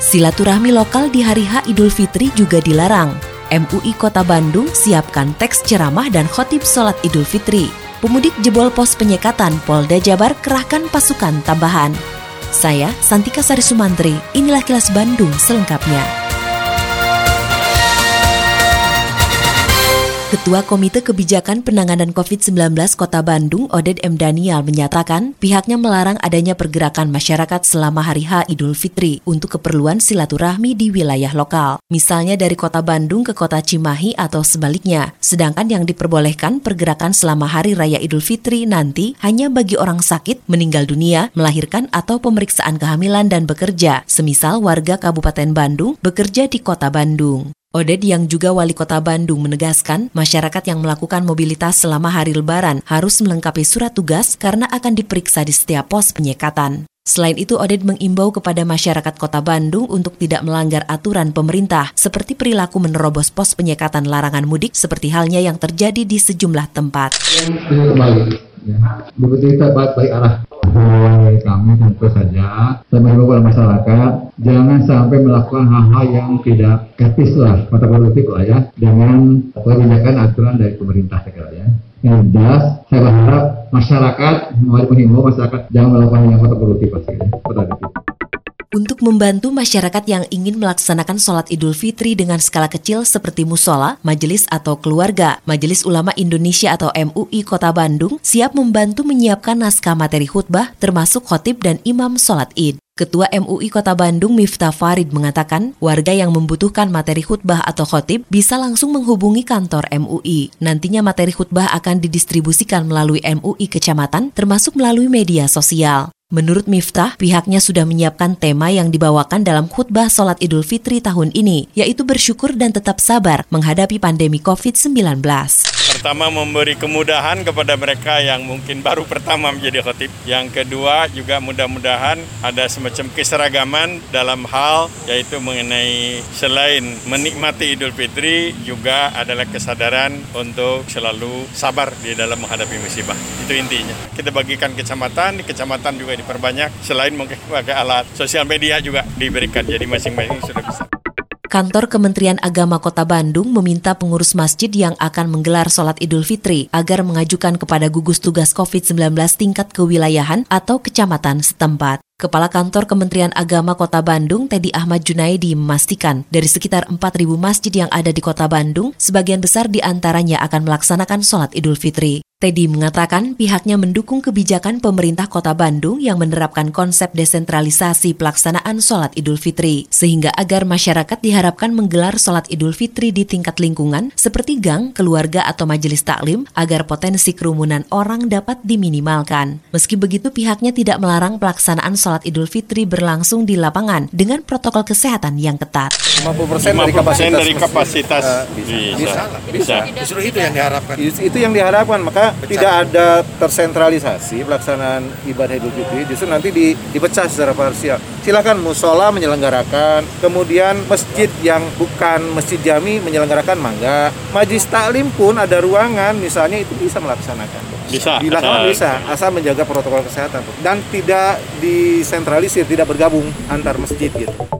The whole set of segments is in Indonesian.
Silaturahmi lokal di hari H Idul Fitri juga dilarang. MUI Kota Bandung siapkan teks ceramah dan khotib sholat Idul Fitri. Pemudik jebol pos penyekatan Polda Jabar kerahkan pasukan tambahan. Saya Santika Sari Sumantri, inilah kilas Bandung selengkapnya. Ketua Komite Kebijakan Penanganan COVID-19 Kota Bandung, Oded M. Daniel, menyatakan pihaknya melarang adanya pergerakan masyarakat selama hari H Idul Fitri untuk keperluan silaturahmi di wilayah lokal. Misalnya dari Kota Bandung ke Kota Cimahi atau sebaliknya. Sedangkan yang diperbolehkan pergerakan selama Hari Raya Idul Fitri nanti hanya bagi orang sakit, meninggal dunia, melahirkan atau pemeriksaan kehamilan dan bekerja, semisal warga Kabupaten Bandung bekerja di Kota Bandung. Oded yang juga wali kota Bandung menegaskan masyarakat yang melakukan mobilitas selama hari lebaran harus melengkapi surat tugas karena akan diperiksa di setiap pos penyekatan. Selain itu, Oded mengimbau kepada masyarakat kota Bandung untuk tidak melanggar aturan pemerintah seperti perilaku menerobos pos penyekatan larangan mudik seperti halnya yang terjadi di sejumlah tempat. Ya. Kami tentu saja. Mengimbau kepada masyarakat jangan sampai melakukan hal-hal yang tidak etis lah atau produktif lah ya. Dengan kebijakan aturan dari pemerintah saya ya. Yang jelas saya berharap masyarakat mau menghimbau masyarakat jangan melakukan yang kontraproduktif pasti ya untuk membantu masyarakat yang ingin melaksanakan sholat Idul Fitri dengan skala kecil seperti musola, majelis atau keluarga, Majelis Ulama Indonesia atau MUI Kota Bandung siap membantu menyiapkan naskah materi khutbah termasuk khotib dan imam sholat id. Ketua MUI Kota Bandung Miftah Farid mengatakan, warga yang membutuhkan materi khutbah atau khotib bisa langsung menghubungi kantor MUI. Nantinya materi khutbah akan didistribusikan melalui MUI kecamatan termasuk melalui media sosial. Menurut Miftah, pihaknya sudah menyiapkan tema yang dibawakan dalam khutbah sholat Idul Fitri tahun ini, yaitu bersyukur dan tetap sabar menghadapi pandemi COVID-19. Pertama memberi kemudahan kepada mereka yang mungkin baru pertama menjadi khotib. Yang kedua juga mudah-mudahan ada semacam keseragaman dalam hal yaitu mengenai selain menikmati Idul Fitri juga adalah kesadaran untuk selalu sabar di dalam menghadapi musibah. Itu intinya. Kita bagikan kecamatan, di kecamatan juga diperbanyak. Selain mungkin pakai alat sosial media juga diberikan. Jadi masing-masing sudah bisa. Kantor Kementerian Agama Kota Bandung meminta pengurus masjid yang akan menggelar sholat Idul Fitri agar mengajukan kepada gugus tugas COVID-19 tingkat kewilayahan atau kecamatan setempat. Kepala Kantor Kementerian Agama Kota Bandung, Teddy Ahmad Junaidi, memastikan dari sekitar 4.000 masjid yang ada di Kota Bandung, sebagian besar di antaranya akan melaksanakan sholat Idul Fitri. Teddy mengatakan pihaknya mendukung kebijakan pemerintah kota Bandung yang menerapkan konsep desentralisasi pelaksanaan sholat idul fitri, sehingga agar masyarakat diharapkan menggelar sholat idul fitri di tingkat lingkungan seperti gang, keluarga atau majelis taklim agar potensi kerumunan orang dapat diminimalkan. Meski begitu pihaknya tidak melarang pelaksanaan sholat idul fitri berlangsung di lapangan dengan protokol kesehatan yang ketat. 50% dari kapasitas, dari kapasitas uh, bisa. Bisa, bisa. bisa. Justru itu yang diharapkan. Itu yang maka tidak ada tersentralisasi pelaksanaan ibadah Idul Fitri, justru nanti di, dipecah secara parsial. Silakan musola menyelenggarakan, kemudian masjid yang bukan masjid jami menyelenggarakan mangga. Majlis taklim pun ada ruangan misalnya itu bisa melaksanakan. Bisa. Dilakukan asal, bisa, asal menjaga protokol kesehatan dan tidak disentralisir, tidak bergabung antar masjid gitu.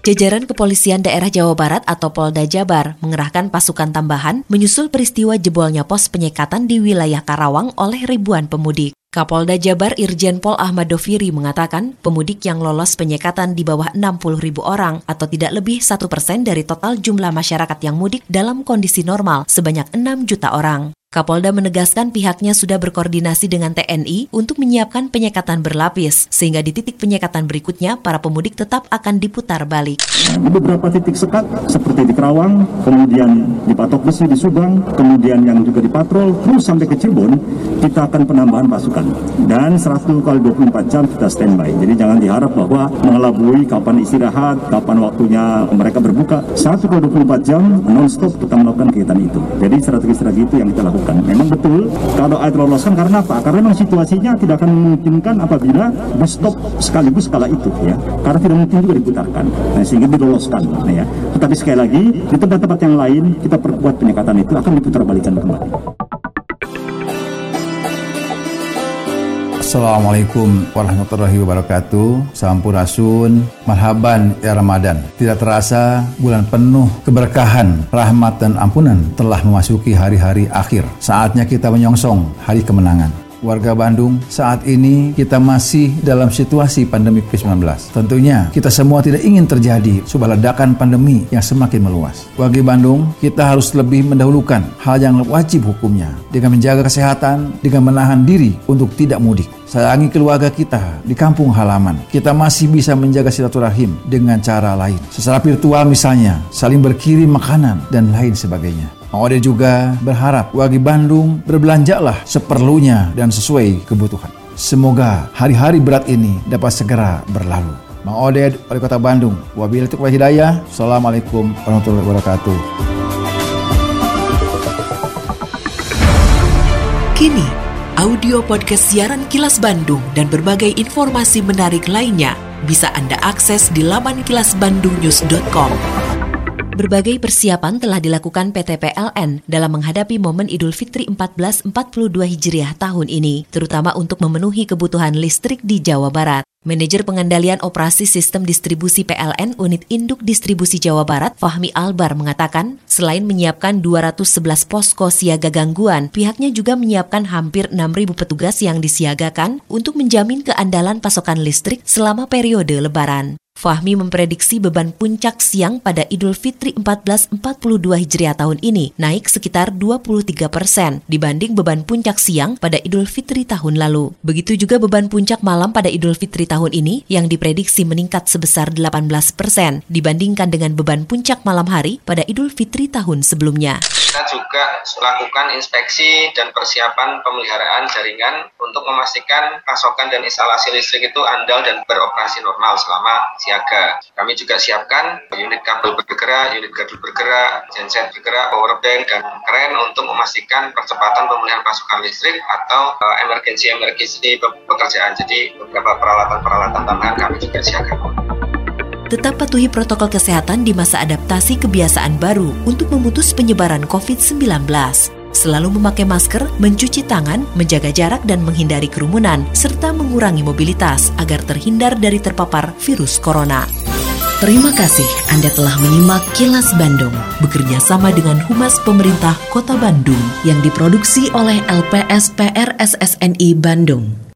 Jajaran Kepolisian Daerah Jawa Barat atau Polda Jabar mengerahkan pasukan tambahan menyusul peristiwa jebolnya pos penyekatan di wilayah Karawang oleh ribuan pemudik. Kapolda Jabar Irjen Pol Ahmad Doviri mengatakan pemudik yang lolos penyekatan di bawah 60 ribu orang atau tidak lebih satu persen dari total jumlah masyarakat yang mudik dalam kondisi normal sebanyak 6 juta orang. Kapolda menegaskan pihaknya sudah berkoordinasi dengan TNI untuk menyiapkan penyekatan berlapis, sehingga di titik penyekatan berikutnya para pemudik tetap akan diputar balik. Di beberapa titik sekat, seperti di Kerawang, kemudian di Patok Besi di Subang, kemudian yang juga di Patrol, terus sampai ke Cirebon, kita akan penambahan pasukan. Dan 100 kali 24 jam kita standby. Jadi jangan diharap bahwa mengelabui kapan istirahat, kapan waktunya mereka berbuka. 1 kali 24 jam non-stop kita melakukan kegiatan itu. Jadi strategi-strategi itu yang kita lakukan dilakukan. Memang betul kalau air loloskan karena apa? Karena memang situasinya tidak akan memungkinkan apabila bus stop sekaligus kala itu ya. Karena tidak mungkin juga diputarkan. Nah, sehingga diloloskan nah, ya. Tetapi sekali lagi di tempat-tempat yang lain kita perkuat penyekatan itu akan diputar balikan kembali. Assalamualaikum warahmatullahi wabarakatuh. Sampurasun. Marhaban ya Ramadan. Tidak terasa bulan penuh keberkahan Rahmat dan ampunan Telah memasuki hari-hari akhir. Saatnya kita menyongsong hari kemenangan warga Bandung, saat ini kita masih dalam situasi pandemi COVID-19. Tentunya kita semua tidak ingin terjadi sebuah ledakan pandemi yang semakin meluas. Warga Bandung, kita harus lebih mendahulukan hal yang wajib hukumnya dengan menjaga kesehatan, dengan menahan diri untuk tidak mudik. Sayangi keluarga kita di kampung halaman. Kita masih bisa menjaga silaturahim dengan cara lain. Secara virtual misalnya, saling berkirim makanan dan lain sebagainya. Mang Ode juga berharap warga Bandung berbelanjalah seperlunya dan sesuai kebutuhan. Semoga hari-hari berat ini dapat segera berlalu. Mang Oded, Wali Kota Bandung. Wabillahi taufiq hidayah. Assalamualaikum warahmatullahi wabarakatuh. Kini, audio podcast siaran Kilas Bandung dan berbagai informasi menarik lainnya bisa Anda akses di laman kilasbandungnews.com. Berbagai persiapan telah dilakukan PT PLN dalam menghadapi momen Idul Fitri 1442 Hijriah tahun ini, terutama untuk memenuhi kebutuhan listrik di Jawa Barat. Manajer Pengendalian Operasi Sistem Distribusi PLN Unit Induk Distribusi Jawa Barat, Fahmi Albar mengatakan, selain menyiapkan 211 posko siaga gangguan, pihaknya juga menyiapkan hampir 6.000 petugas yang disiagakan untuk menjamin keandalan pasokan listrik selama periode lebaran. Fahmi memprediksi beban puncak siang pada Idul Fitri 1442 Hijriah tahun ini naik sekitar 23 persen dibanding beban puncak siang pada Idul Fitri tahun lalu. Begitu juga beban puncak malam pada Idul Fitri tahun ini yang diprediksi meningkat sebesar 18 persen dibandingkan dengan beban puncak malam hari pada Idul Fitri tahun sebelumnya kita juga lakukan inspeksi dan persiapan pemeliharaan jaringan untuk memastikan pasokan dan instalasi listrik itu andal dan beroperasi normal selama siaga. Kami juga siapkan unit kabel bergerak, unit gardu bergerak, genset bergerak, power bank, dan keren untuk memastikan percepatan pemulihan pasokan listrik atau emergensi-emergensi pekerjaan. Jadi beberapa peralatan-peralatan tambahan kami juga siapkan tetap patuhi protokol kesehatan di masa adaptasi kebiasaan baru untuk memutus penyebaran COVID-19. Selalu memakai masker, mencuci tangan, menjaga jarak dan menghindari kerumunan, serta mengurangi mobilitas agar terhindar dari terpapar virus corona. Terima kasih Anda telah menyimak Kilas Bandung bekerja sama dengan Humas Pemerintah Kota Bandung yang diproduksi oleh LPSPR SSNI Bandung.